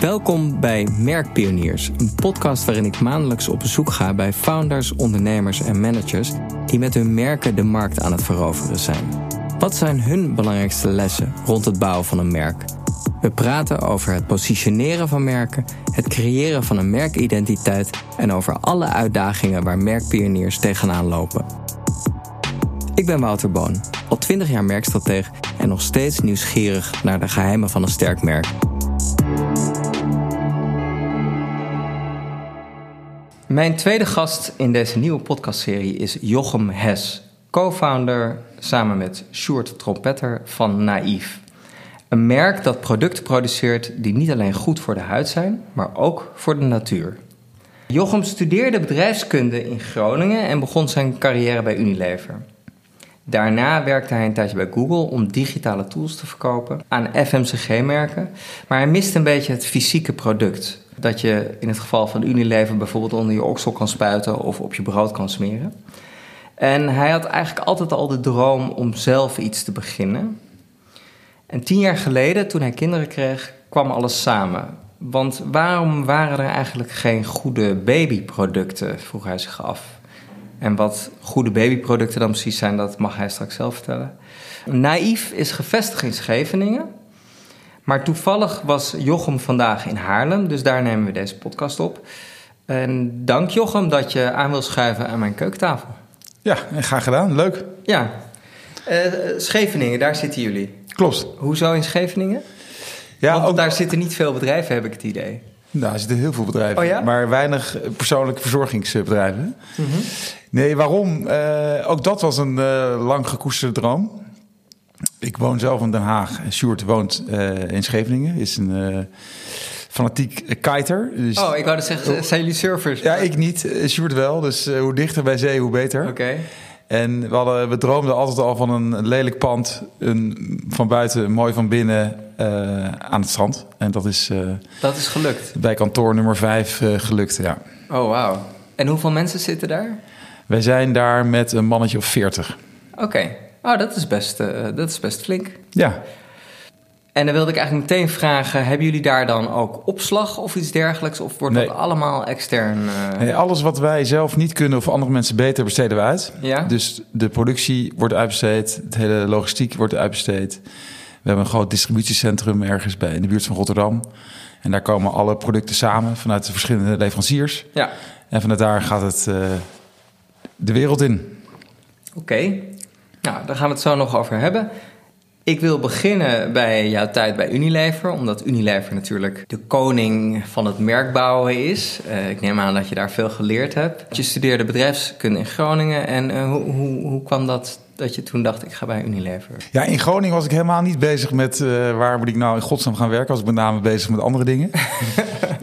Welkom bij Merkpioniers, een podcast waarin ik maandelijks op bezoek ga bij founders, ondernemers en managers die met hun merken de markt aan het veroveren zijn. Wat zijn hun belangrijkste lessen rond het bouwen van een merk? We praten over het positioneren van merken, het creëren van een merkidentiteit en over alle uitdagingen waar merkpioniers tegenaan lopen. Ik ben Wouter Boon, al 20 jaar merkstratege en nog steeds nieuwsgierig naar de geheimen van een sterk merk. Mijn tweede gast in deze nieuwe podcastserie is Jochem Hes, co-founder samen met Sjoerd Trompetter van Naïef. Een merk dat producten produceert die niet alleen goed voor de huid zijn, maar ook voor de natuur. Jochem studeerde bedrijfskunde in Groningen en begon zijn carrière bij Unilever. Daarna werkte hij een tijdje bij Google om digitale tools te verkopen aan FMCG-merken. Maar hij miste een beetje het fysieke product. Dat je in het geval van Unilever bijvoorbeeld onder je oksel kan spuiten of op je brood kan smeren. En hij had eigenlijk altijd al de droom om zelf iets te beginnen. En tien jaar geleden, toen hij kinderen kreeg, kwam alles samen. Want waarom waren er eigenlijk geen goede babyproducten, vroeg hij zich af. En wat goede babyproducten dan precies zijn, dat mag hij straks zelf vertellen. Naïef is gevestigd in Scheveningen. Maar toevallig was Jochem vandaag in Haarlem, dus daar nemen we deze podcast op. En dank Jochem dat je aan wil schuiven aan mijn keukentafel. Ja, graag gedaan. Leuk. Ja. Uh, Scheveningen, daar zitten jullie. Klopt. Hoezo in Scheveningen? Ja, Want ook... daar zitten niet veel bedrijven, heb ik het idee. Nou, er zitten heel veel bedrijven, oh ja? maar weinig persoonlijke verzorgingsbedrijven. Mm Nee, waarom? Uh, ook dat was een uh, lang gekoesterde droom. Ik woon zelf in Den Haag. Sjoerd woont uh, in Scheveningen. Is een fanatiek kiter. Dus... Oh, ik wou dat zeggen, zijn jullie surfers? Ja, ik niet. Sjoerd wel. Dus hoe dichter bij zee, hoe beter. Oké. En we, hadden, we droomden altijd al van een lelijk pand. Een, van buiten, mooi van binnen aan het strand. En dat is... dat is gelukt? Bij kantoor nummer 5 gelukt, ja. Oh, wauw. En hoeveel mensen zitten daar? Wij zijn daar met een mannetje of 40. Oké, oh, dat, is best, uh, dat is best flink. Ja. En dan wilde ik eigenlijk meteen vragen: hebben jullie daar dan ook opslag of iets dergelijks? Of wordt dat allemaal extern? Uh... Nee, alles wat wij zelf niet kunnen of andere mensen beter, besteden we uit. Ja? Dus de productie wordt uitbesteed, het hele logistiek wordt uitbesteed. We hebben een groot distributiecentrum ergens bij in de buurt van Rotterdam. En daar komen alle producten samen vanuit de verschillende leveranciers. Ja. En vanuit daar gaat het. Uh, de wereld in. Oké, nou, daar gaan we het zo nog over hebben. Ik wil beginnen bij jouw tijd bij Unilever, omdat Unilever natuurlijk de koning van het merkbouwen is. Uh, ik neem aan dat je daar veel geleerd hebt. Je studeerde bedrijfskunde in Groningen en uh, hoe, hoe, hoe kwam dat dat je toen dacht, ik ga bij Unilever? Ja, in Groningen was ik helemaal niet bezig met uh, waar moet ik nou in godsnaam gaan werken. Was ik met name bezig met andere dingen.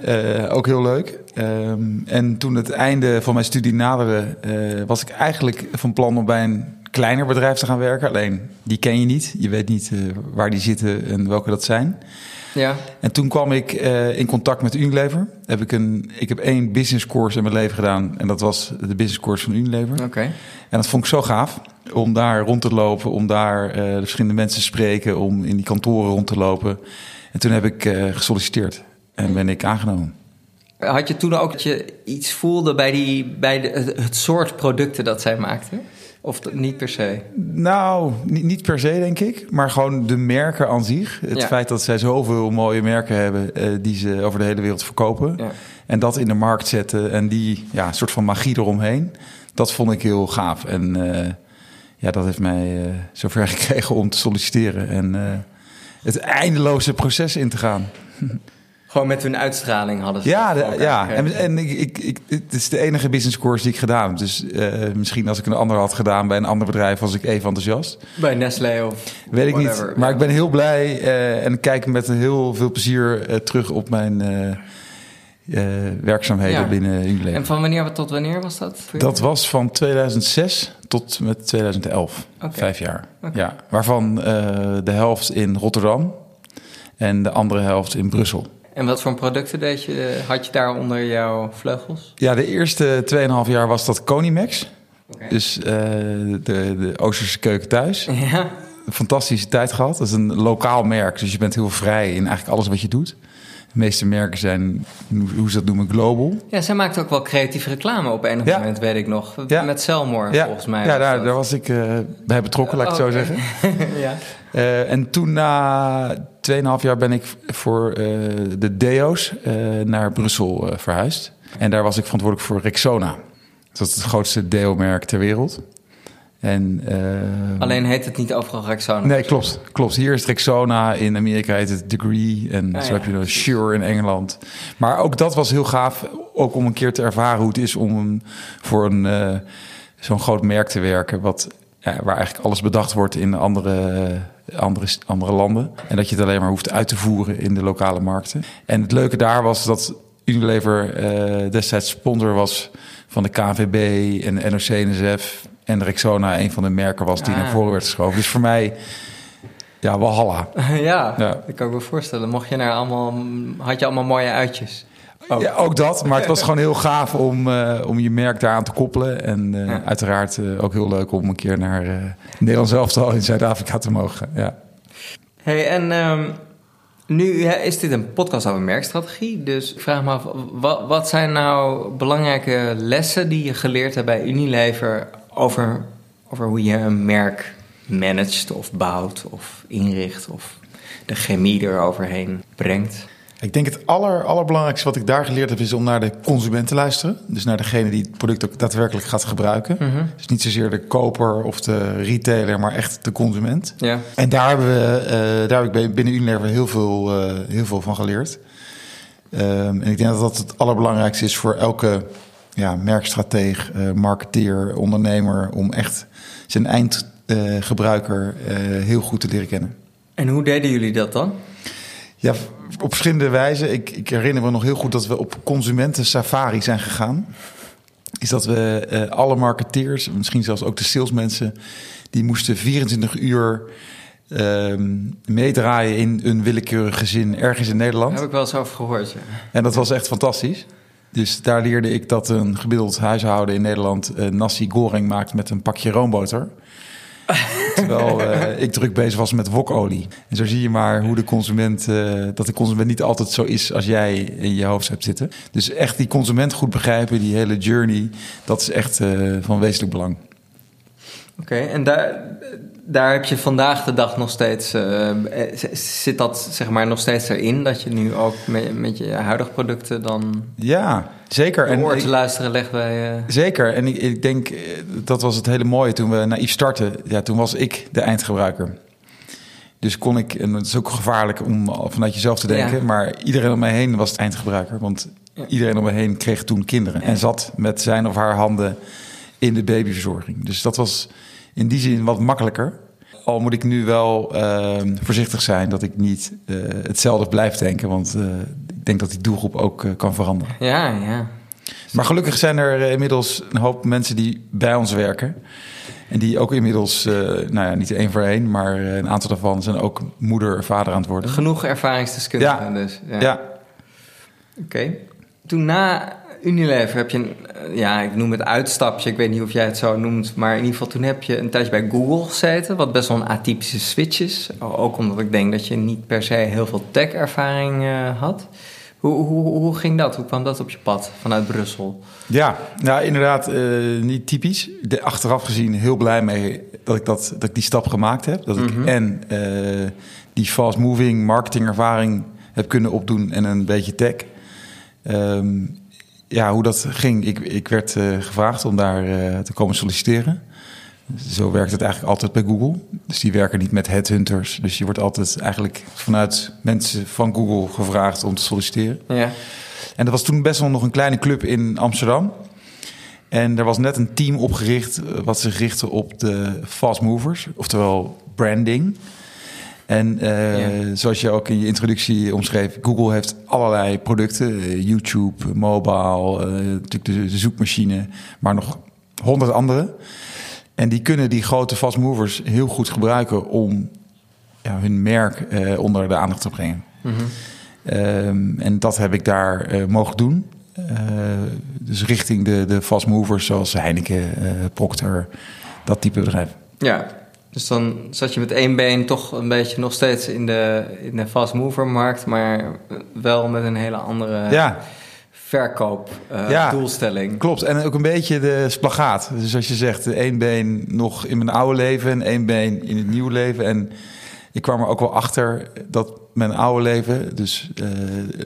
uh, ook heel leuk. Um, en toen het einde van mijn studie naderde, uh, was ik eigenlijk van plan om bij een kleiner bedrijf te gaan werken. Alleen, die ken je niet. Je weet niet waar die zitten en welke dat zijn. Ja. En toen kwam ik uh, in contact met Unilever. Heb ik, een, ik heb één business course in mijn leven gedaan. En dat was de business course van Unilever. Oké. Okay. En dat vond ik zo gaaf. Om daar rond te lopen, om daar uh, de verschillende mensen te spreken, om in die kantoren rond te lopen. En toen heb ik gesolliciteerd en ben ik aangenomen. Had je toen ook dat je iets voelde bij, die, bij de, het soort producten dat zij maakten? Of niet per se? Nou, niet, niet, per se, denk ik. Maar gewoon de merken aan zich. Het ja. feit dat zij zoveel mooie merken hebben uh, die ze over de hele wereld verkopen. Ja. En dat in de markt zetten en die ja, soort van magie eromheen. Dat vond ik heel gaaf. En uh, ja, dat heeft mij uh, zover gekregen om te solliciteren. En het eindeloze proces in te gaan. Gewoon met hun uitstraling hadden ze. Ja, de, ja. en, en ik, ik, ik, het is de enige business course die ik gedaan heb. Dus uh, misschien als ik een ander had gedaan bij een ander bedrijf, was ik even enthousiast. Bij Nestlé of. Weet ik niet. Maar ik ben heel blij uh, en kijk met heel veel plezier uh, terug op mijn werkzaamheden ja. binnen Unilever. En van wanneer tot wanneer was dat? dat was van 2006 tot met 2011. Okay. Vijf jaar. Okay. Ja, waarvan de helft in Rotterdam en de andere helft in Brussel. En wat voor producten deed je, had je daar onder jouw vleugels? Ja, de eerste 2,5 jaar was dat Conimax. Okay. Dus uh, de, de Oosterse keuken thuis. Ja. Fantastische tijd gehad. Dat is een lokaal merk, dus je bent heel vrij in eigenlijk alles wat je doet. De meeste merken zijn, hoe ze dat noemen, global. Ja, zij maakte ook wel creatieve reclame op een Ja. moment, weet ik nog. Ja. Met Selmore, Ja, volgens mij. ja daar, daar was ik eh, bij betrokken, laat ik het Oh, zo oké. zeggen. ja. Eh, en toen na 2,5 jaar ben ik voor eh, de Deo's eh, naar Brussel eh, verhuisd. En daar was ik verantwoordelijk voor Rexona. Dat is het grootste deo-merk ter wereld. En, Alleen heet het niet overal Rexona. Nee, klopt, klopt. Hier is het Rexona, in Amerika heet het Degree. En Ah, zo ja. heb je de Shure in Engeland. Maar ook dat was heel gaaf, ook om een keer te ervaren hoe het is om een, voor een, zo'n groot merk te werken. Wat, waar eigenlijk alles bedacht wordt in andere, andere, andere landen. En dat je het alleen maar hoeft uit te voeren in de lokale markten. En het leuke daar was dat Unilever eh, destijds sponsor was van de KNVB en de NOC-NSF. En Rexona een van de merken was die Ah. naar voren werd geschoven. Dus voor mij, ja, Walhalla. ja, Ja. dat kan ik me voorstellen. Mocht je naar allemaal, had je allemaal mooie uitjes. Oh. Ja, ook dat. Maar het was gewoon heel gaaf om, eh, om je merk daaraan te koppelen. En eh, Ja. uiteraard eh, ook heel leuk om een keer naar Nederlands elftal in Zuid-Afrika te mogen. Ja. Hey, en ehm, nu hè, is dit een podcast over merkstrategie. Dus ik vraag me af, wat, wat zijn nou belangrijke lessen die je geleerd hebt bij Unilever over, over hoe je een merk managt of bouwt of inricht of de chemie eroverheen brengt? Ik denk het aller, allerbelangrijkste wat ik daar geleerd heb... is om naar de consument te luisteren. Dus naar degene die het product ook daadwerkelijk gaat gebruiken. Dus niet zozeer de koper of de retailer, maar echt de consument. Ja. En daar, hebben we, eh, daar heb ik binnen Unilever heel veel, eh, heel veel van geleerd. Ehm, en ik denk dat dat het allerbelangrijkste is voor elke ja, merkstrateeg, eh, marketeer, ondernemer... om echt zijn eindgebruiker heel goed te leren kennen. En hoe deden jullie dat dan? Ja, op verschillende wijzen. Ik, ik herinner me nog heel goed dat we op consumenten safari zijn gegaan. Is dat we eh, alle marketeers, misschien zelfs ook de salesmensen, die moesten 24 uur ehm, meedraaien in een willekeurig gezin ergens in Daar Nederland. heb ik wel eens over gehoord. Ja. En dat was echt fantastisch. Dus daar leerde ik dat een gemiddeld huishouden in Nederland eh, nasi goreng maakt met een pakje roomboter. Terwijl eh, ik druk bezig was met wokolie. En zo zie je maar hoe de consument, eh, dat de consument niet altijd zo is als jij in je hoofd hebt zitten. Dus echt die consument goed begrijpen, die hele journey, dat is echt eh, van wezenlijk belang. Oké, en daar, daar heb je vandaag de dag nog steeds... eh, eh, zit dat zeg maar nog steeds erin? Dat je nu ook met, met je huidige producten dan... Ja, zeker. Ik- te luisteren legt bij... eh, Zeker. En ik, ik denk, dat was het hele mooie toen we naïef startten. Ja, toen was ik de eindgebruiker. Dus kon ik, en het is ook gevaarlijk om vanuit jezelf te denken, Ja. maar iedereen om mij heen was het eindgebruiker. Want Ja. iedereen om me heen kreeg toen kinderen en zat met zijn of haar handen in de babyverzorging. Dus dat was in die zin wat makkelijker. Al moet ik nu wel eh, voorzichtig zijn dat ik niet eh, hetzelfde blijf denken, want eh, ik denk dat die doelgroep ook eh, kan veranderen. ja, ja. Maar gelukkig zijn er inmiddels een hoop mensen die bij ons werken. En die ook inmiddels, nou ja, niet één voor één, maar een aantal daarvan zijn ook moeder, vader aan het worden. Genoeg ervaringsdeskundigen Ja. dus. Ja. Ja, Oké. Toen na Unilever heb je een, eh, ja, ik noem het uitstapje. Ik weet niet of jij het zo noemt, maar in ieder geval toen heb je een tijdje bij Google gezeten, wat best wel een atypische switch is. Ook omdat ik denk dat je niet per se heel veel tech-ervaring eh, had. Hoe, hoe, hoe ging dat? Hoe kwam dat op je pad vanuit Brussel? ja. nou inderdaad, eh, niet typisch. De, achteraf gezien heel blij mee dat ik, dat, dat ik die stap gemaakt heb. Dat ik en eh, die fast-moving marketingervaring heb kunnen opdoen en een beetje tech. Ehm, ja, hoe dat ging. Ik, ik werd eh, gevraagd om daar eh, te komen solliciteren. Zo werkt het eigenlijk altijd bij Google. Dus die werken niet met headhunters. Dus je wordt altijd eigenlijk vanuit mensen van Google gevraagd om te solliciteren. Ja. En dat was toen best wel nog een kleine club in Amsterdam. En er was net een team opgericht eh, wat zich richtte op de fast movers, oftewel branding. En eh, Ja. zoals je ook in je introductie omschreef, Google heeft allerlei producten. eh, YouTube, mobile, eh, natuurlijk de, de zoekmachine, maar nog honderd andere. En die kunnen die grote fast movers heel goed gebruiken om ja, hun merk onder de aandacht te brengen. Mhm. Ehm, en dat heb ik daar mogen doen. Dus richting de, de fast movers zoals Heineken, Procter, dat type bedrijf. Ja. Dus dan zat je met één been toch een beetje nog steeds in de, in de fast mover markt, maar wel met een hele andere Ja, verkoop eh, Ja. doelstelling. klopt. En ook een beetje de splagaat. Dus als je zegt, één been nog in mijn oude leven en één been in het nieuwe leven. En ik kwam er ook wel achter dat mijn oude leven, dus eh,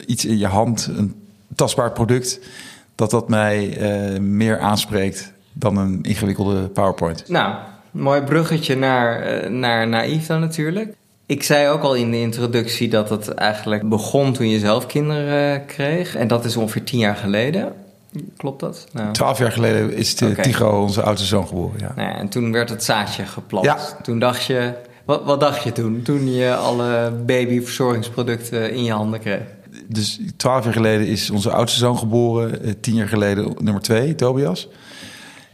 iets in je hand, een tastbaar product, dat dat mij eh, meer aanspreekt dan een ingewikkelde PowerPoint. Nou, mooi bruggetje naar, eh, naar naïef dan natuurlijk. Ik zei ook al in de introductie dat het eigenlijk begon toen je zelf kinderen eh, kreeg. En dat is ongeveer tien jaar geleden. Klopt dat? Nou, Twaalf jaar geleden is de. Tigo, onze oudste zoon, geboren. Ja. nou ja, en toen werd het zaadje geplant. Ja. Toen dacht je... Wat, wat dacht je toen? Toen je alle babyverzorgingsproducten in je handen kreeg? Dus twaalf jaar geleden is onze oudste zoon geboren. Eh, Tien jaar geleden nummer twee, Tobias.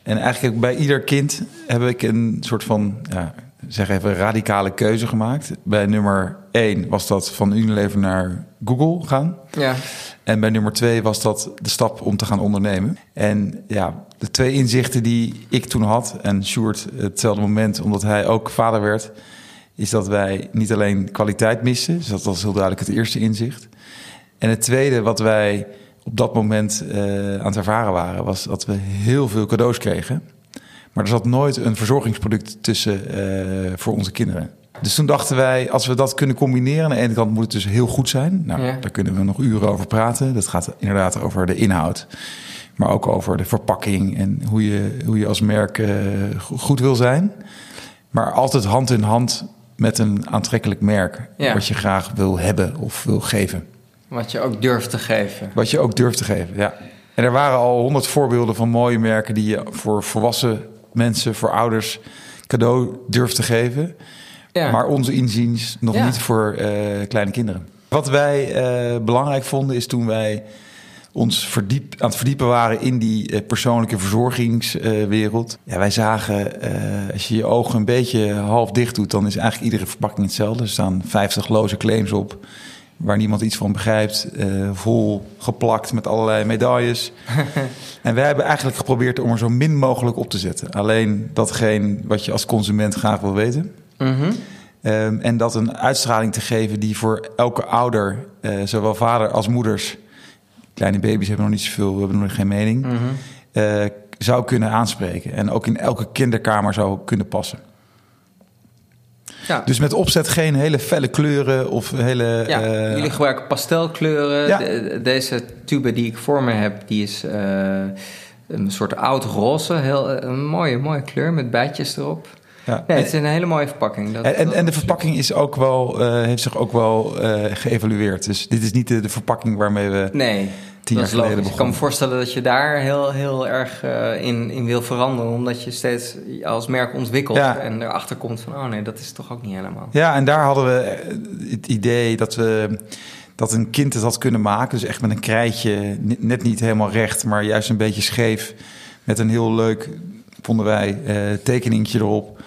En eigenlijk bij ieder kind heb ik een soort van, ja, zeg even, radicale keuze gemaakt. Bij nummer één was dat van Unilever naar Google gaan. Ja. En bij nummer twee was dat de stap om te gaan ondernemen. En ja, de twee inzichten die ik toen had, en Sjoerd hetzelfde moment, omdat hij ook vader werd, is dat wij niet alleen kwaliteit missen. Dus dat was heel duidelijk het eerste inzicht. En het tweede wat wij op dat moment eh, aan het ervaren waren, was dat we heel veel cadeaus kregen. Maar er zat nooit een verzorgingsproduct tussen eh, voor onze kinderen. Dus toen dachten wij, als we dat kunnen combineren, aan de ene kant moet het dus heel goed zijn. Nou, Ja. daar kunnen we nog uren over praten. Dat gaat inderdaad over de inhoud, maar ook over de verpakking en hoe je, hoe je als merk eh, go- goed wil zijn. Maar altijd hand in hand met een aantrekkelijk merk, Ja. wat je graag wil hebben of wil geven. Wat je ook durft te geven. Wat je ook durft te geven, ja. En er waren al honderd voorbeelden van mooie merken die je voor volwassen mensen, voor ouders, cadeau durft te geven. Ja. Maar onze inziens nog Ja. niet voor eh, kleine kinderen. Wat wij eh, belangrijk vonden is toen wij ons verdiep, aan het verdiepen waren in die eh, persoonlijke verzorgingswereld. ja, wij zagen, als je je ogen een beetje half dicht doet, dan is eigenlijk iedere verpakking hetzelfde. Er staan 50 loze claims op waar niemand iets van begrijpt. eh, vol geplakt met allerlei medailles. en wij hebben eigenlijk geprobeerd om er zo min mogelijk op te zetten. Alleen datgene wat je als consument graag wil weten. Mhm. Ehm, en dat een uitstraling te geven die voor elke ouder, eh, zowel vader als moeders, kleine baby's hebben nog niet zoveel, we hebben nog geen mening, Mhm. eh, zou kunnen aanspreken. En ook in elke kinderkamer zou kunnen passen. Ja. Dus met opzet geen hele felle kleuren of hele. Ja, eh, jullie gebruiken pastelkleuren. Ja. De- deze tube die ik voor me heb, die is eh, een soort oud roze. Heel, eh, een mooie, mooie kleur met bijtjes erop. ja. Nee, het is een hele mooie verpakking. Dat, En, en, dat- en de verpakking is ook wel, heeft zich ook wel geëvalueerd. Dus dit is niet de, de verpakking waarmee we Nee, tien jaar geleden. Ik kan me voorstellen dat je daar heel, heel erg eh, in, in wil veranderen. Omdat je steeds als merk ontwikkelt Ja. en erachter komt van... oh nee, dat is toch ook niet helemaal. Ja, en daar hadden we eh, het idee dat we dat een kind het had kunnen maken. Dus echt met een krijtje, net niet helemaal recht, maar juist een beetje scheef. Met een heel leuk, vonden wij, eh tekeningetje erop.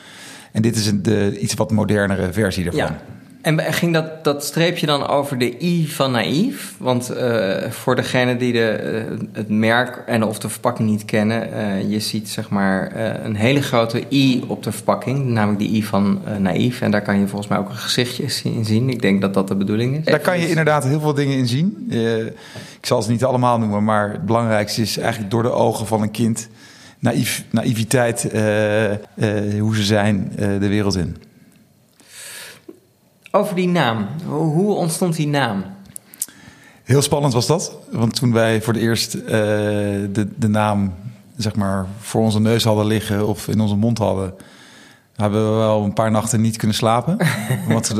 En dit is een de, iets wat modernere versie ervan. Ja. En ging dat, dat streepje dan over de I van naïef? Want eh, voor degene die de, eh, het merk en of de verpakking niet kennen... eh, je ziet zeg maar een hele grote I op de verpakking. Namelijk de I van naïef. En daar kan je volgens mij ook een gezichtje in zien. Ik denk dat dat de bedoeling is. Daar kan je inderdaad heel veel dingen in zien. Ik zal ze niet allemaal noemen, maar het belangrijkste is eigenlijk door de ogen van een kind... Naïef, naïviteit, hoe ze zijn de wereld in. Over die naam. Hoe, ontstond die naam? Heel spannend was dat. Want toen wij voor het eerst eh, de, de naam zeg maar, voor onze neus hadden liggen of in onze mond hadden, hebben we wel een paar nachten niet kunnen slapen. Want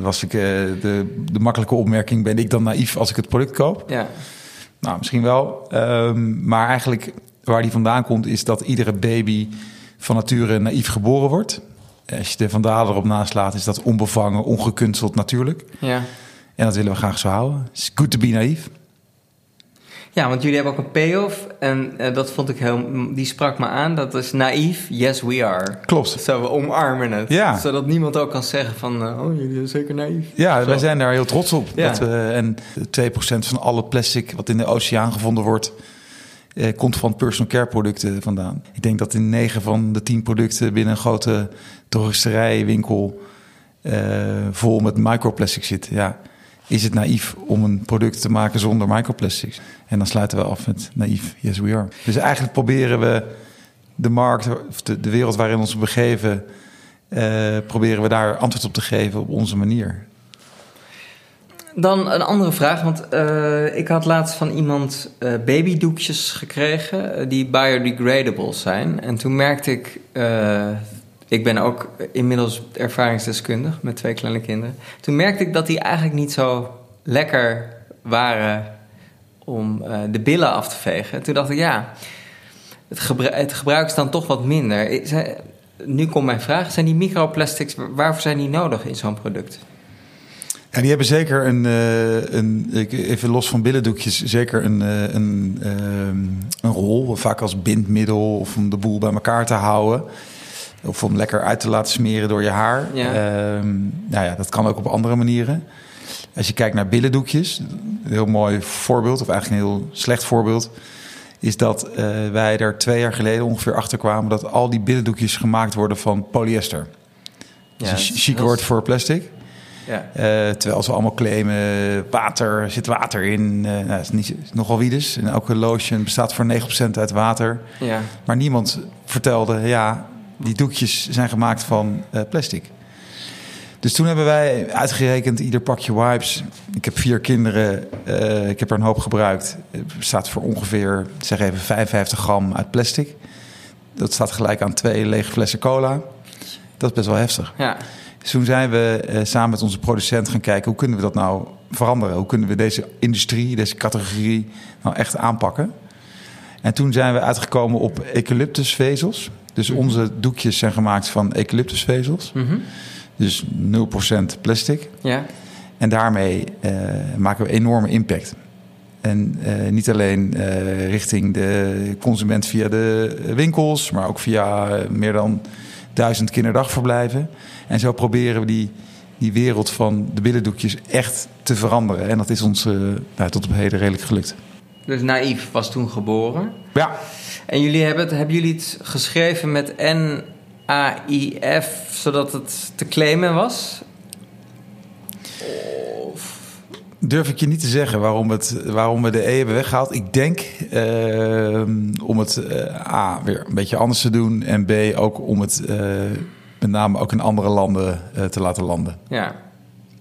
was ik, eh, de, de makkelijke opmerking, ben ik dan naïef als ik het product koop? Ja. Nou, misschien wel. Ehm, maar eigenlijk waar die vandaan komt, is dat iedere baby van nature naïef geboren wordt. Als je de vandalen erop naslaat, is dat onbevangen, ongekunsteld natuurlijk. ja. En dat willen we graag zo houden. It's good to be naïef. Ja, want jullie hebben ook een payoff. En eh, dat vond ik heel... Die sprak me aan. Dat is naïef. Yes, we are. Klopt. Zo, we omarmen het. Ja. Zodat niemand ook kan zeggen van... eh, oh, jullie zijn zeker naïef. Ja, Zo. wij zijn daar heel trots op. Ja. Dat en 2% van alle plastic wat in de oceaan gevonden wordt, eh, komt van personal care producten vandaan. Ik denk dat in 9 van de 10 producten binnen een grote drogisterijwinkel eh, vol met microplastics zit. Ja, is het naïef om een product te maken zonder microplastics? En dan sluiten we af met naïef, yes we are. Dus eigenlijk proberen we de markt, of de, de wereld waarin we ons begeven, eh, proberen we daar antwoord op te geven op onze manier. Dan een andere vraag, want eh, ik had laatst van iemand eh, babydoekjes gekregen eh, die biodegradable zijn. En toen merkte ik, ik ben ook inmiddels ervaringsdeskundig met twee kleine kinderen. Toen merkte ik dat die eigenlijk niet zo lekker waren om de billen af te vegen. Toen dacht ik, ja, het, het gebruik is dan toch wat minder. Nu komt mijn vraag, zijn die microplastics, waarvoor zijn die nodig in zo'n product? Ja, die hebben zeker een, eh, een even los van billendoekjes, zeker een, eh, een, ehm, een rol. Vaak als bindmiddel of om de boel bij elkaar te houden. Of om lekker uit te laten smeren door je haar. Ja. Ehm, nou ja, dat kan ook op andere manieren. Als je kijkt naar billendoekjes, een heel mooi voorbeeld, of eigenlijk een heel slecht voorbeeld, is dat eh, wij er twee jaar geleden ongeveer achter kwamen dat al die billendoekjes gemaakt worden van polyester. Is een chic heel- woord voor plastic. Ja. Eh, terwijl ze allemaal claimen, water, er zit water in. eh nou, dat is niet, nogal wie dus. En elke lotion bestaat voor 9% uit water. Ja. Maar niemand vertelde, ja, die doekjes zijn gemaakt van eh, plastic. Dus toen hebben wij uitgerekend, ieder pakje wipes. Ik heb vier kinderen, ik heb er een hoop gebruikt. Het bestaat voor ongeveer, zeg even, 55 gram uit plastic. Dat staat gelijk aan twee lege flessen cola. Dat is best wel heftig. Ja. Dus toen zijn we eh, samen met onze producent gaan kijken... hoe kunnen we dat nou veranderen? Hoe kunnen we deze industrie, deze categorie nou echt aanpakken? En toen zijn we uitgekomen op eucalyptusvezels. Dus onze doekjes zijn gemaakt van eucalyptusvezels. Mhm. Dus 0% plastic. Ja. En daarmee eh, maken we enorme impact. En eh, niet alleen richting de consument via de winkels, maar ook via meer dan duizend kinderdagverblijven. En zo proberen we die, die wereld van de billendoekjes echt te veranderen. En dat is ons eh, nou, tot op heden redelijk gelukt. Dus Naïef was toen geboren. Ja, En jullie hebben het, hebben jullie het geschreven met N-A-I-F, zodat het te claimen was? Durf ik je niet te zeggen waarom, het, waarom we de E hebben weggehaald. Ik denk eh, om het eh, A, weer een beetje anders te doen. En B, ook om het eh, met name ook in andere landen te laten landen. Ja.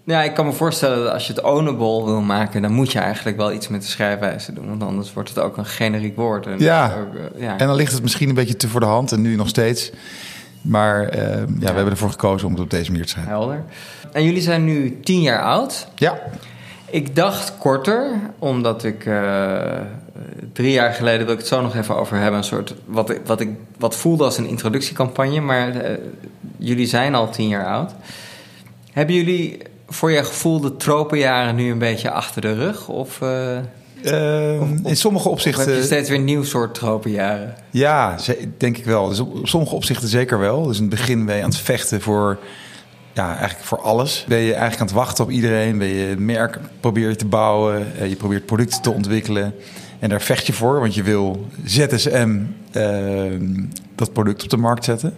Ja, ik kan me voorstellen dat als je het ownable wil maken, dan moet je eigenlijk wel iets met de schrijfwijze doen. Want anders wordt het ook een generiek woord. En Ja. ook, ja. En dan ligt het misschien een beetje te voor de hand en nu nog steeds. Maar ja, we hebben ervoor gekozen om het op deze manier te schrijven. Helder. En jullie zijn nu tien jaar oud. Ja, Ik dacht korter, omdat ik eh, drie jaar geleden wil ik het zo nog even over hebben. Een soort wat ik, wat ik wat voelde als een introductiecampagne, maar eh, jullie zijn al tien jaar oud. Hebben jullie voor je gevoel de tropenjaren nu een beetje achter de rug? Of, eh, Ehm, Of- in sommige of heb je opzichten. steeds weer een nieuw soort tropenjaren? Ja, denk ik wel. Dus op, op sommige opzichten zeker wel. Dus in het begin ben je aan het vechten voor, ja, eigenlijk voor alles. Ben je eigenlijk aan het wachten op iedereen. Ben je een merk probeer je te bouwen. eh, je probeert producten te ontwikkelen. En daar vecht je voor, want je wil ZSM ehm, dat product op de markt zetten.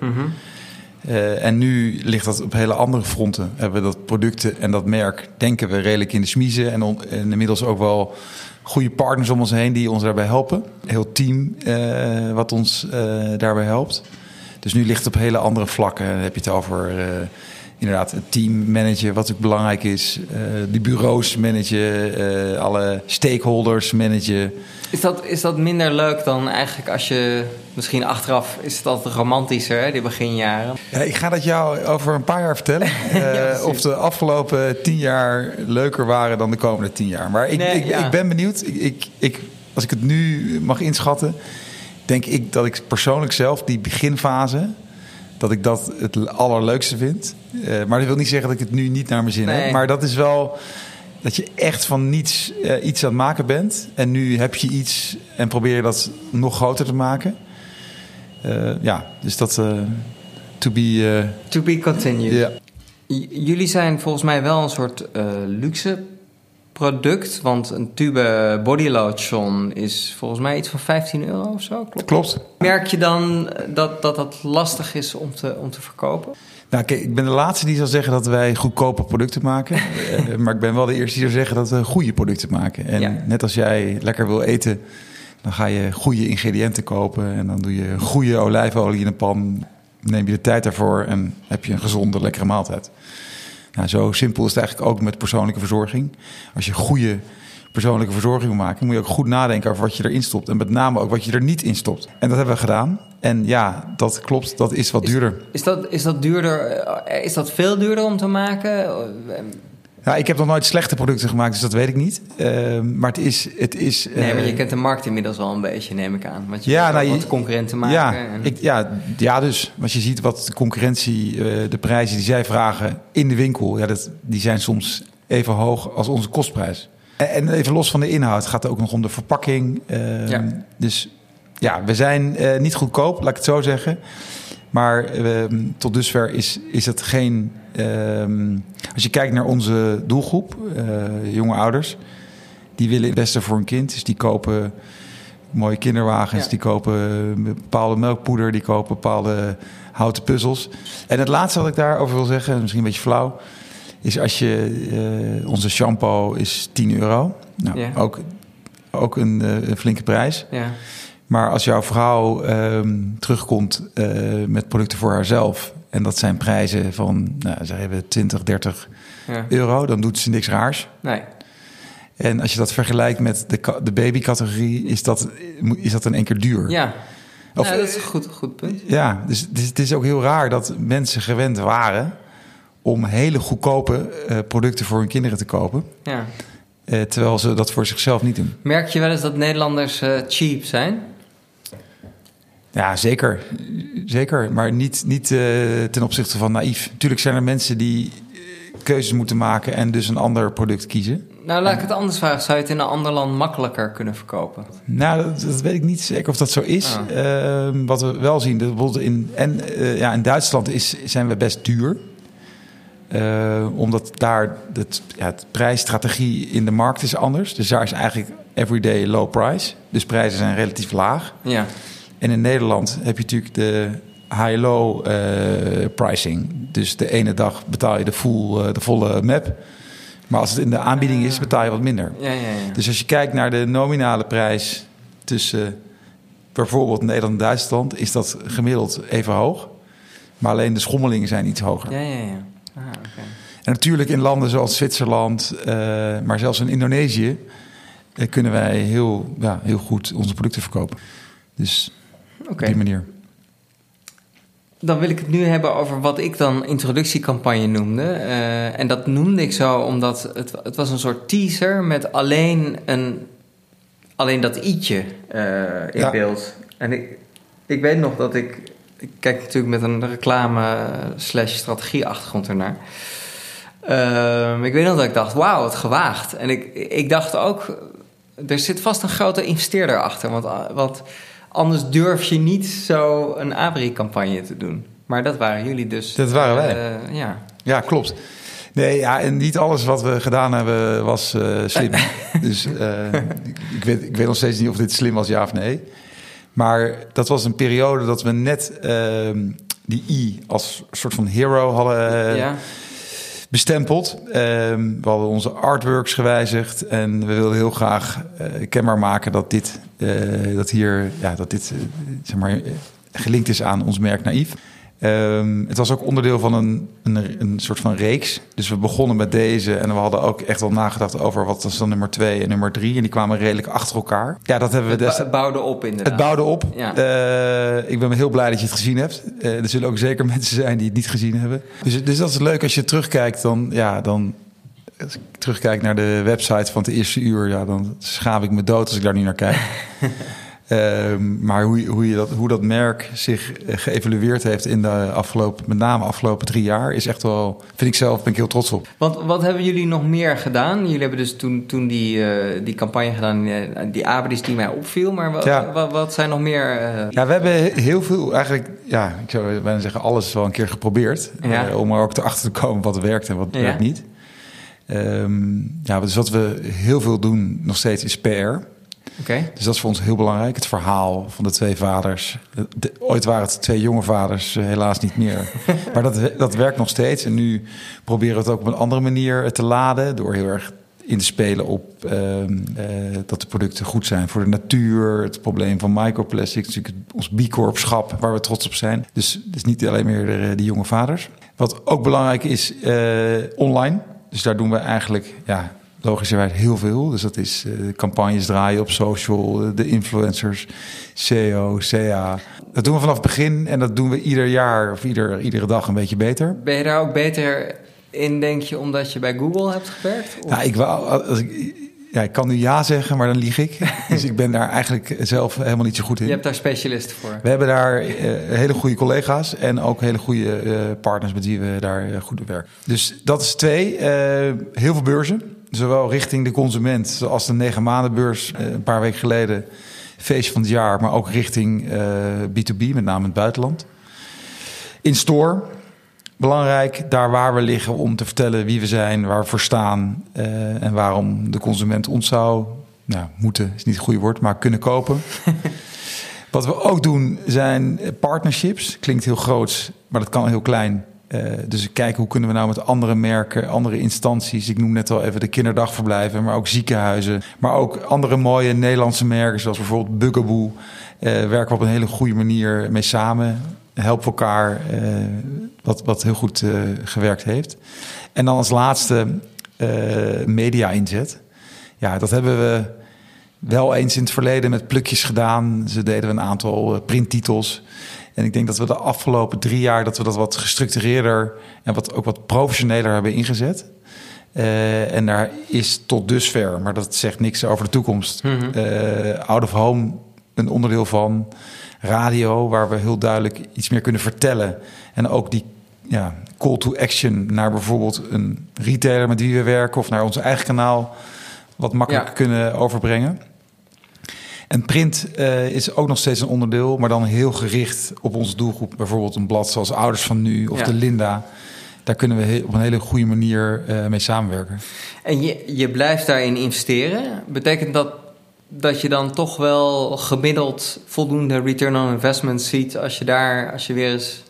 Eh, en nu ligt dat op hele andere fronten. Hebben we dat producten en dat merk, denken we, redelijk in de smiezen. En, on- en inmiddels ook wel goede partners om ons heen die ons daarbij helpen. Heel team eh, wat ons eh, daarbij helpt. Dus nu ligt het op hele andere vlakken. Dan heb je het over eh, inderdaad het team managen, wat ook belangrijk is. eh de bureaus managen, eh, alle stakeholders managen. Is dat, is dat minder leuk dan eigenlijk als je misschien achteraf is het altijd romantischer, hè, die beginjaren? Ja, ik ga dat jou over een paar jaar vertellen. eh, of de afgelopen tien jaar leuker waren dan de komende tien jaar. Maar ik, Nee, ik, ja. ik ben benieuwd. Ik, ik, ik, als ik het nu mag inschatten, denk ik dat ik persoonlijk zelf die beginfase. Dat ik dat het allerleukste vind. Eh, maar dat wil niet zeggen dat ik het nu niet naar mijn zin Nee. heb. Maar dat is wel dat je echt van niets eh, iets aan het maken bent. En nu heb je iets en probeer je dat nog groter te maken. Eh, ja, dus dat to be. To be continued. jullie zijn volgens mij wel een soort luxe product? Want een tube body lotion is volgens mij iets van 15 euro of zo. Klopt. Klopt. Merk je dan dat dat, dat lastig is om te, om te verkopen? Nou, kijk, ik ben de laatste die zal zeggen dat wij goedkope producten maken. Eh, maar ik ben wel de eerste die zal zeggen dat we goede producten maken. En Ja. net als jij lekker wil eten, dan ga je goede ingrediënten kopen. En dan doe je goede olijfolie in een pan. Neem je de tijd daarvoor en heb je een gezonde, lekkere maaltijd. Nou, zo simpel is het eigenlijk ook met persoonlijke verzorging. Als je goede persoonlijke verzorging wil maken, moet je ook goed nadenken over wat je erin stopt. En met name ook wat je er niet in stopt. En dat hebben we gedaan. En ja, dat klopt, dat is wat duurder. Is dat, is dat duurder? eh, Is dat veel duurder om te maken? Eh, Ja, ik heb nog nooit slechte producten gemaakt, dus dat weet ik niet. Ehm, maar het is... Het is Nee, maar eh, je kent de markt inmiddels wel een beetje, neem ik aan. Want je Ja, nou, je- wat concurrenten maken. ja, en- ik, ja, ja, dus. Als je ziet wat de concurrentie, eh, de prijzen die zij vragen in de winkel... Ja, dat, die zijn soms even hoog als onze kostprijs. En, en even los van de inhoud gaat het ook nog om de verpakking. ehm, Ja. Dus ja, we zijn eh, niet goedkoop, laat ik het zo zeggen. Maar ehm, tot dusver is, is het geen... ehm, als je kijkt naar onze doelgroep, eh, jonge ouders... die willen het beste voor een kind. Dus die kopen mooie kinderwagens, Ja. die kopen bepaalde melkpoeder... die kopen bepaalde houten puzzels. En het laatste wat ik daarover wil zeggen, misschien een beetje flauw... is als je... eh, onze shampoo is 10 euro. Nou, Ja. ook, ook een, eh, een flinke prijs. ja. Maar als jouw vrouw ehm, terugkomt eh, met producten voor haarzelf... en dat zijn prijzen van, nou, zeg even 20, 30 ja. euro... dan doet ze niks raars. Nee. En als je dat vergelijkt met de, de babycategorie... Is dat, is dat in één keer duur. Ja. Of- dat is een goed, goed punt. Ja, dus het is, het is ook heel raar dat mensen gewend waren... om hele goedkope eh, producten voor hun kinderen te kopen... Ja. eh, terwijl ze dat voor zichzelf niet doen. Merk je wel eens dat Nederlanders cheap zijn? Ja, zeker. Zeker, maar niet, niet eh, ten opzichte van naïef. Natuurlijk zijn er mensen die eh, keuzes moeten maken en dus een ander product kiezen. Nou, laat ik het anders vragen. Zou je het in een ander land makkelijker kunnen verkopen? Nou, dat, dat weet ik niet zeker of dat zo is. Ah. Ehm, wat we wel zien, bijvoorbeeld in, en, eh, ja, in Duitsland is, zijn we best duur. Eh, omdat daar het, ja, het prijsstrategie in de markt is anders. Dus daar is eigenlijk everyday low price. Dus prijzen zijn relatief laag. Ja. En in Nederland heb je natuurlijk de high-low eh, pricing. Dus de ene dag betaal je de, full, eh, de volle map. Maar als het in de aanbieding is, betaal je wat minder. Ja, ja, ja. Dus als je kijkt naar de nominale prijs tussen bijvoorbeeld Nederland en Duitsland, is dat gemiddeld even hoog. Maar alleen de schommelingen zijn iets hoger. Ja, ja, ja. Ah. En natuurlijk in landen zoals Zwitserland, eh, maar zelfs in Indonesië, kunnen wij heel, ja, heel goed onze producten verkopen. Dus Op die manier. Dan wil ik het nu hebben over wat ik dan introductiecampagne noemde. Eh, en dat noemde ik zo omdat het, het was een soort teaser met alleen, een, alleen dat i'tje eh, in Ja. beeld. En ik, ik weet nog dat ik... Ik kijk natuurlijk met een reclame slash strategieachtergrond ernaar. Ehm, ik weet nog dat ik dacht, wauw, wat gewaagd. En ik, ik dacht ook, er zit vast een grote investeerder achter. Want, want anders durf je niet zo een Abri-campagne te doen. Maar dat waren jullie dus. Dat waren wij. Eh, ja. Ja, klopt. Nee, ja, en niet alles wat we gedaan hebben was eh, slim. dus eh, ik, weet, ik weet nog steeds niet of dit slim was, ja of nee. Maar dat was een periode dat we net ehm, die I als soort van hero hadden ja. Bestempeld. Ehm, we hadden onze artworks gewijzigd en we wilden heel graag eh, kenbaar maken dat dit, eh, dat hier, ja, dat dit, eh, zeg maar, gelinkt is aan ons merk Naïef. Ehm, het was ook onderdeel van een, een, een soort van reeks. Dus we begonnen met deze en we hadden ook echt wel nagedacht over wat was dan nummer twee en nummer drie. En die kwamen redelijk achter elkaar. Ja, dat hebben we Het, ba- bouwde op inderdaad. Het bouwde op. Ja. Eh, ik ben heel blij dat je het gezien hebt. Eh, er zullen ook zeker mensen zijn die het niet gezien hebben. Dus, dus dat is leuk als je terugkijkt. Dan, ja, dan, als ik terugkijk naar de website van het eerste uur, ja, dan schaam ik me dood als ik daar nu naar kijk. Ehm, maar hoe, hoe, je dat, hoe dat merk zich eh, geëvalueerd heeft in de afgelopen, met name afgelopen drie jaar, is echt wel, vind ik zelf, ben ik heel trots op. Want wat hebben jullie nog meer gedaan? Jullie hebben dus toen, toen die, eh, die campagne gedaan, eh, die Abris die mij opviel. Maar wat, Ja. wat, wat zijn nog meer... Ja, we hebben heel veel, eigenlijk, ja, ik zou bijna zeggen, alles wel een keer geprobeerd. Ja. om er ook erachter te komen wat werkt en wat Ja. werkt niet. Ehm, ja, dus wat we heel veel doen nog steeds is PR. Dus dat is voor ons heel belangrijk. Het verhaal van de twee vaders. De- ooit waren het twee jonge vaders, eh, helaas niet meer. maar dat, dat werkt nog steeds. En nu proberen we het ook op een andere manier te laden. Door heel erg in te spelen op ehm, eh, dat de producten goed zijn voor de natuur. Het probleem van microplastics. Natuurlijk ons B Corp-schap waar we trots op zijn. Dus, dus niet alleen meer de, jonge vaders. Wat ook belangrijk is, eh, online. Dus daar doen we eigenlijk... Ja, logischerwijs heel veel. Dus dat is eh, campagnes draaien op social, eh, de influencers, SEO, CA. Dat doen we vanaf het begin en dat doen we ieder jaar of ieder, iedere dag een beetje beter. Ben je daar ook beter in, denk je, omdat je bij Google hebt gewerkt? Of- ik, wou, als ik, ja, ik kan nu ja zeggen, maar dan lieg ik. dus ik ben daar eigenlijk zelf helemaal niet zo goed in. Je hebt daar specialisten voor. We hebben daar eh, hele goede collega's en ook hele goede partners met wie we daar eh, goed werken. Dus dat is twee. Heel veel beurzen, zowel richting de consument, zoals de negen maandenbeurs eh, een paar weken geleden, feestje van het jaar, maar ook richting eh, B2B, met name in het buitenland. In store, belangrijk, daar waar we liggen om te vertellen wie we zijn, waar we voor staan eh, en waarom de consument ons zou, nou, moeten is niet het goede woord, maar kunnen kopen. Wat we ook doen zijn partnerships. Klinkt heel groot, maar dat kan heel klein. Eh, dus kijken hoe kunnen we nou met andere merken, andere instanties. Ik noem net al even de kinderdagverblijven, maar ook ziekenhuizen. Maar ook andere mooie Nederlandse merken, zoals bijvoorbeeld Bugaboo. eh, werken we op een hele goede manier mee samen. Helpen elkaar, eh, wat, wat heel goed gewerkt heeft. En dan als laatste media inzet. Ja, dat hebben we wel eens in het verleden met plukjes gedaan. Ze deden een aantal printtitels. En ik denk dat we de afgelopen drie jaar dat we dat wat gestructureerder en wat, ook wat professioneler hebben ingezet. Eh, en daar is tot dusver, maar dat zegt niks over de toekomst. eh, out of home een onderdeel van. Radio, waar we heel duidelijk iets meer kunnen vertellen. En ook die ja, call to action naar bijvoorbeeld een retailer met wie we werken of naar ons eigen kanaal wat makkelijker Ja. kunnen overbrengen. En print eh, is ook nog steeds een onderdeel, maar dan heel gericht op onze doelgroep. Bijvoorbeeld een blad zoals Ouders van Nu of Ja. de Linda. Daar kunnen we op een hele goede manier eh, mee samenwerken. En je, je blijft daarin investeren. Betekent dat dat je dan toch wel gemiddeld voldoende return on investment ziet als je daar, als je weer eens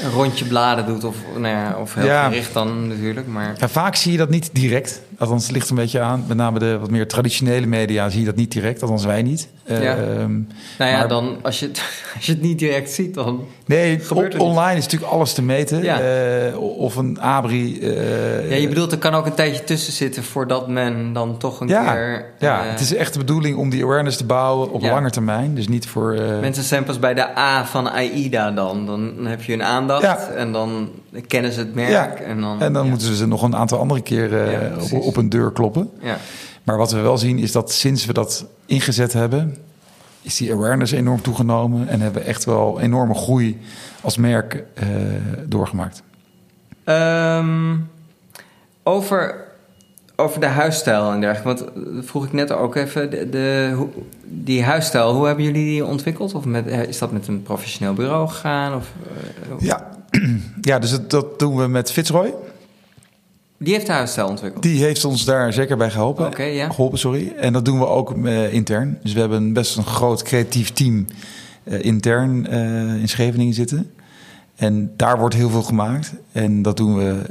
een rondje bladen doet of, nou ja, of heel Ja. gericht dan natuurlijk, maar Ja, vaak zie je dat niet direct. Althans, het ligt een beetje aan. Met name de wat meer traditionele media zie je dat niet direct. Althans, wij niet. Eh, Ja. ehm, nou ja, Maar- dan als je, het, als je het niet direct ziet, dan nee, Gebeurt o- niet. online is natuurlijk alles te meten. Ja. Eh, of een abri. eh, ja, je bedoelt er kan ook een tijdje tussen zitten voordat men dan toch een Ja, keer Ja, eh, het is echt de bedoeling om die awareness te bouwen op Ja. lange termijn. Dus niet voor... Mensen zijn pas bij de A van AIDA dan. Dan heb je een aandacht en dan kennen ze het merk. En dan, en dan moeten ze nog een aantal andere keren op, op een deur kloppen. Ja. Maar wat we wel zien is dat sinds we dat ingezet hebben... is die awareness enorm toegenomen... en hebben we echt wel enorme groei als merk eh, doorgemaakt. Ehm, over, over de huisstijl en dergelijke. Want eh, vroeg ik net ook even. De, die huisstijl, hoe hebben jullie die ontwikkeld? Of met, eh, is dat met een professioneel bureau gegaan? Of, Ja, ja dus dat, dat doen we met Fitzroy. Die heeft huisstijl ontwikkeld. Die heeft ons daar zeker bij geholpen. Ja. Geholpen, sorry. En dat doen we ook eh, intern. Dus we hebben best een groot creatief team eh, intern eh, in Scheveningen zitten. En daar wordt heel veel gemaakt. En dat doen we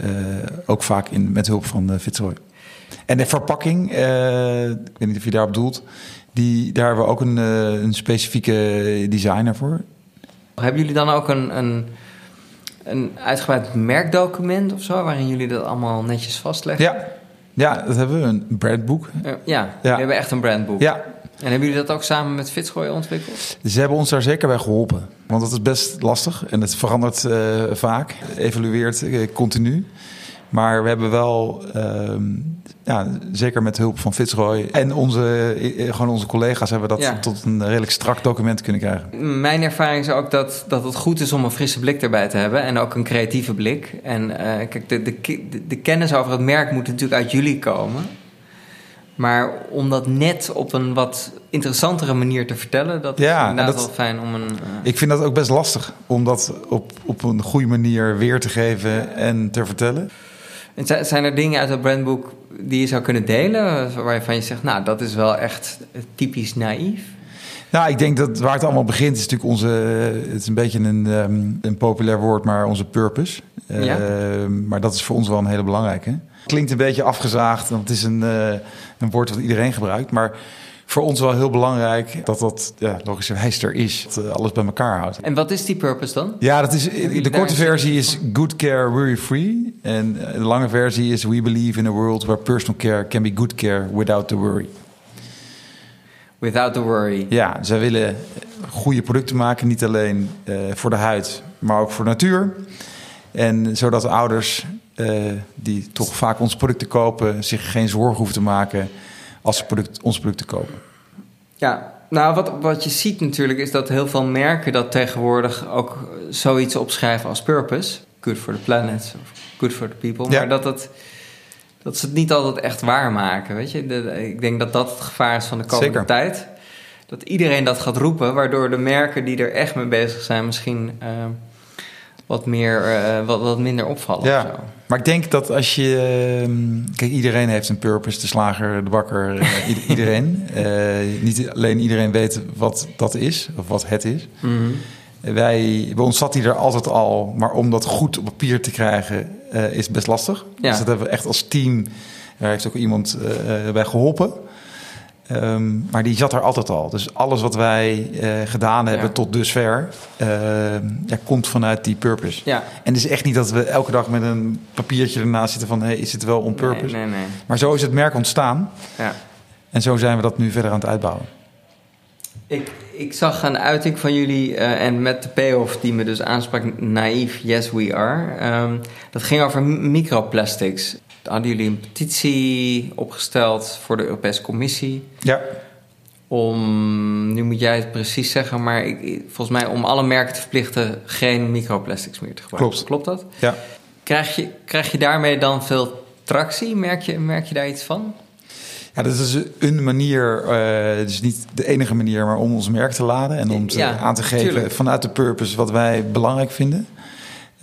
ook vaak in, met hulp van uh, Fitzroy. En de verpakking, ik weet niet of je daarop doelt, die, daar hebben we ook een, een specifieke designer voor. Hebben jullie dan ook een, een, een uitgebreid merkdocument of zo, waarin jullie dat allemaal netjes vastleggen? Ja, ja dat hebben we, een brandboek. Ja, Ja. we hebben echt een brandboek. Ja, En hebben jullie dat ook samen met Fitzroy ontwikkeld? Ze hebben ons daar zeker bij geholpen. Want dat is best lastig en het verandert eh, vaak, evolueert eh, continu. Maar we hebben wel, ehm, ja, zeker met hulp van Fitzroy en onze, eh, gewoon onze collega's, hebben we dat Ja. tot een redelijk strak document kunnen krijgen. Mijn ervaring is ook dat, dat het goed is om een frisse blik erbij te hebben. En ook een creatieve blik. En eh, kijk, de, de, de, de kennis over het merk moet natuurlijk uit jullie komen. Maar om dat net op een wat interessantere manier te vertellen... dat is Ja, inderdaad dat- wel fijn om een... eh, Ik vind dat ook best lastig om dat op, op een goede manier weer te geven en te vertellen. En zijn er dingen uit het brandboek die je zou kunnen delen... waarvan je zegt, nou, dat is wel echt typisch naïef? Nou, ik denk dat waar het allemaal begint is natuurlijk onze... Het is een beetje een, ehm, een populair woord, maar onze purpose. Ja. Eh, maar dat is voor ons wel een hele belangrijke. Klinkt een beetje afgezaagd, want het is een, eh, een woord dat iedereen gebruikt. Maar voor ons wel heel belangrijk dat dat ja, logischerwijs er is. Dat eh, alles bij elkaar houdt. En wat is die purpose dan? Ja, dat is, jullie de korte versie is good care, worry free. En eh, de lange versie is we believe in a world where personal care can be good care without the worry. Without the worry. Ja, zij willen goede producten maken, niet alleen eh, voor de huid, maar ook voor de natuur. En zodat ouders eh, die toch vaak onze producten kopen, zich geen zorgen hoeven te maken als ze product, onze producten kopen. Ja, nou wat, wat je ziet natuurlijk is dat heel veel merken dat tegenwoordig ook zoiets opschrijven als purpose. Good for the planet, of good for the people. Ja. Maar dat, het, dat ze het niet altijd echt waarmaken, weet je. De- ik denk dat dat het gevaar is van de komende Zeker. tijd. Dat iedereen dat gaat roepen, waardoor de merken die er echt mee bezig zijn misschien eh, wat, meer, eh, wat, wat minder opvallen. of Ja, zo. Maar ik denk dat als je... ehm, Kijk, iedereen heeft een purpose. De slager, de bakker, eh, iedereen. Eh, niet alleen iedereen weet wat dat is, of wat het is. Mhm. Wij, bij ons zat hij er altijd al, maar om dat goed op papier te krijgen eh, is best lastig. Ja. Dus dat hebben we echt als team, daar heeft ook iemand bij geholpen. Ehm, maar die zat er altijd al. Dus alles wat wij eh, gedaan hebben Ja. tot dusver, eh, ja, komt vanuit die purpose. Ja, En het is echt niet dat we elke dag met een papiertje ernaast zitten van... Hey, is het wel on purpose? Nee, nee, nee. Maar zo is het merk ontstaan. Ja. En zo zijn we dat nu verder aan het uitbouwen. Ik, ik zag een uiting van jullie eh, en met de payoff die me dus aansprak, naïef, yes we are. Ehm, dat ging over microplastics. Hadden jullie een petitie opgesteld voor de Europese Commissie Ja, om, nu moet jij het precies zeggen, maar ik, volgens mij om alle merken te verplichten geen microplastics meer te gebruiken. Klopt. Klopt dat? ja. Krijg je, krijg je daarmee dan veel tractie? Merk je, merk je daar iets van? Ja, dat is een manier, het is niet de enige manier, maar om ons merk te laden en om te, Ja, aan te geven tuurlijk. vanuit de purpose wat wij belangrijk vinden.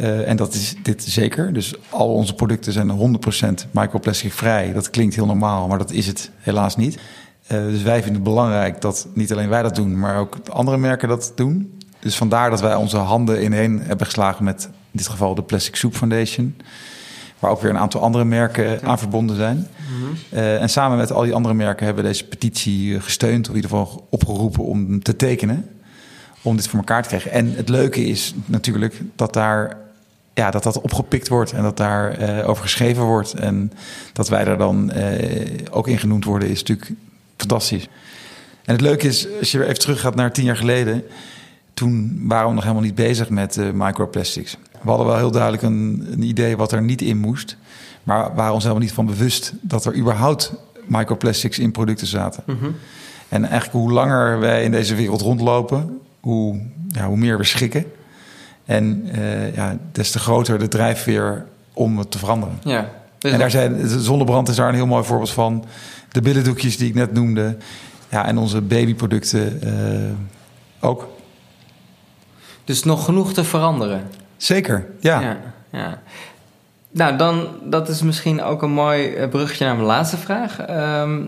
Eh, en dat is dit zeker. Dus al onze producten zijn 100% microplastic vrij. Dat klinkt heel normaal, maar dat is het helaas niet. Eh, dus wij vinden het belangrijk dat niet alleen wij dat doen, maar ook andere merken dat doen. Dus vandaar dat wij onze handen ineen hebben geslagen met in dit geval de Plastic Soup Foundation. Waar ook weer een aantal andere merken aan verbonden zijn. Eh, en samen met al die andere merken hebben we deze petitie gesteund, of in ieder geval opgeroepen om te tekenen. Om dit voor elkaar te krijgen. En het leuke is natuurlijk dat daar ja, dat dat opgepikt wordt en dat daar eh, over geschreven wordt. En dat wij daar dan eh, ook in genoemd worden, is natuurlijk fantastisch. En het leuke is, als je weer even teruggaat naar tien jaar geleden, toen waren we nog helemaal niet bezig met eh, microplastics. We hadden wel heel duidelijk een, een idee wat er niet in moest, maar waren ons helemaal niet van bewust dat er überhaupt microplastics in producten zaten. En eigenlijk hoe langer wij in deze wereld rondlopen, hoe, ja, hoe meer we schrikken. En eh, ja, des te groter de drijfveer om het te veranderen. Ja. Dus En daar zijn, de zonnebrand is daar een heel mooi voorbeeld van. De billendoekjes die ik net noemde. Ja, en onze babyproducten eh, ook. dus nog genoeg te veranderen. Zeker, ja. Ja, ja. Nou, dan, dat is misschien ook een mooi eh, bruggetje naar mijn laatste vraag. Ehm,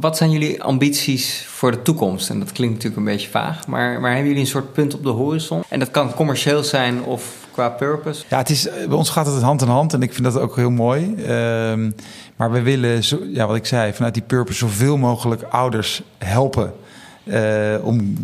wat zijn jullie ambities voor de toekomst? En dat klinkt natuurlijk een beetje vaag, maar, maar hebben jullie een soort punt op de horizon? En dat kan commercieel zijn of qua purpose? Ja, het is, eh, bij ons gaat het hand in hand en ik vind dat ook heel mooi. Ehm, maar we willen, zo, ja, wat ik zei, vanuit die purpose zoveel mogelijk ouders helpen eh, om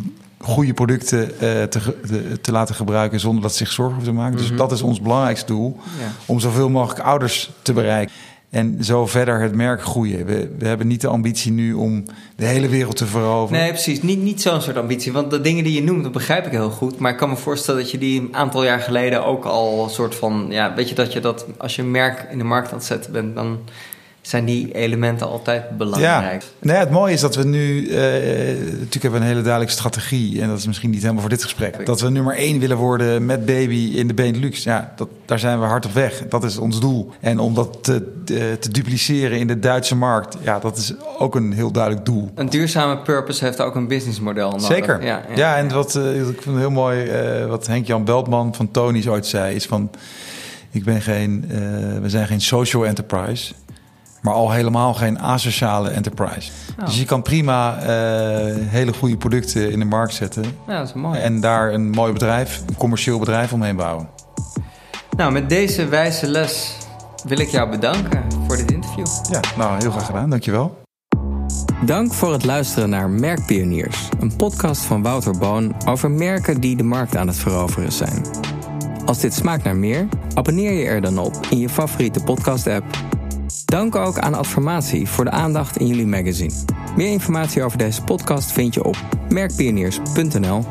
goede producten eh, te, te, te laten gebruiken zonder dat ze zich zorgen hoeven te maken. Dus dat is ons belangrijkste doel, Ja. om zoveel mogelijk ouders te bereiken. En zo verder het merk groeien. We, we hebben niet de ambitie nu om de hele wereld te veroveren. Nee, precies. Niet, niet zo'n soort ambitie. Want de dingen die je noemt, dat begrijp ik heel goed. Maar ik kan me voorstellen dat je die een aantal jaar geleden ook al een soort van... Ja, weet je dat je dat als je een merk in de markt aan het zetten bent... dan zijn die elementen altijd belangrijk. Ja, nee, het mooie is dat we nu, eh, natuurlijk hebben we een hele duidelijke strategie. En dat is misschien niet helemaal voor dit gesprek. Dat we nummer één willen worden met baby in de Benelux. Ja, dat, daar zijn we hard op weg. Dat is ons doel. En om dat te, te, te dupliceren in de Duitse markt, ja, dat is ook een heel duidelijk doel. Een duurzame purpose heeft ook een businessmodel nodig. Zeker. Ja, Ja, ja. en wat eh, ik vind het heel mooi, eh, wat Henk-Jan Beltman van Tony's ooit zei, is van... Ik ben geen, we zijn geen social enterprise, maar al helemaal geen asociale enterprise. Oh. Dus je kan prima uh, hele goede producten in de markt zetten. Ja, dat is mooi. En daar een mooi bedrijf, een commercieel bedrijf omheen bouwen. Nou, met deze wijze les wil ik jou bedanken voor dit interview. Ja, nou heel graag gedaan. Dankjewel. Dank voor het luisteren naar Merkpioniers, een podcast van Wouter Boon over merken die de markt aan het veroveren zijn. Als dit smaakt naar meer, abonneer je er dan op in je favoriete podcast-app. Dank ook aan Adformatie voor de aandacht in jullie magazine. Meer informatie over deze podcast vind je op merkpioniers.nl.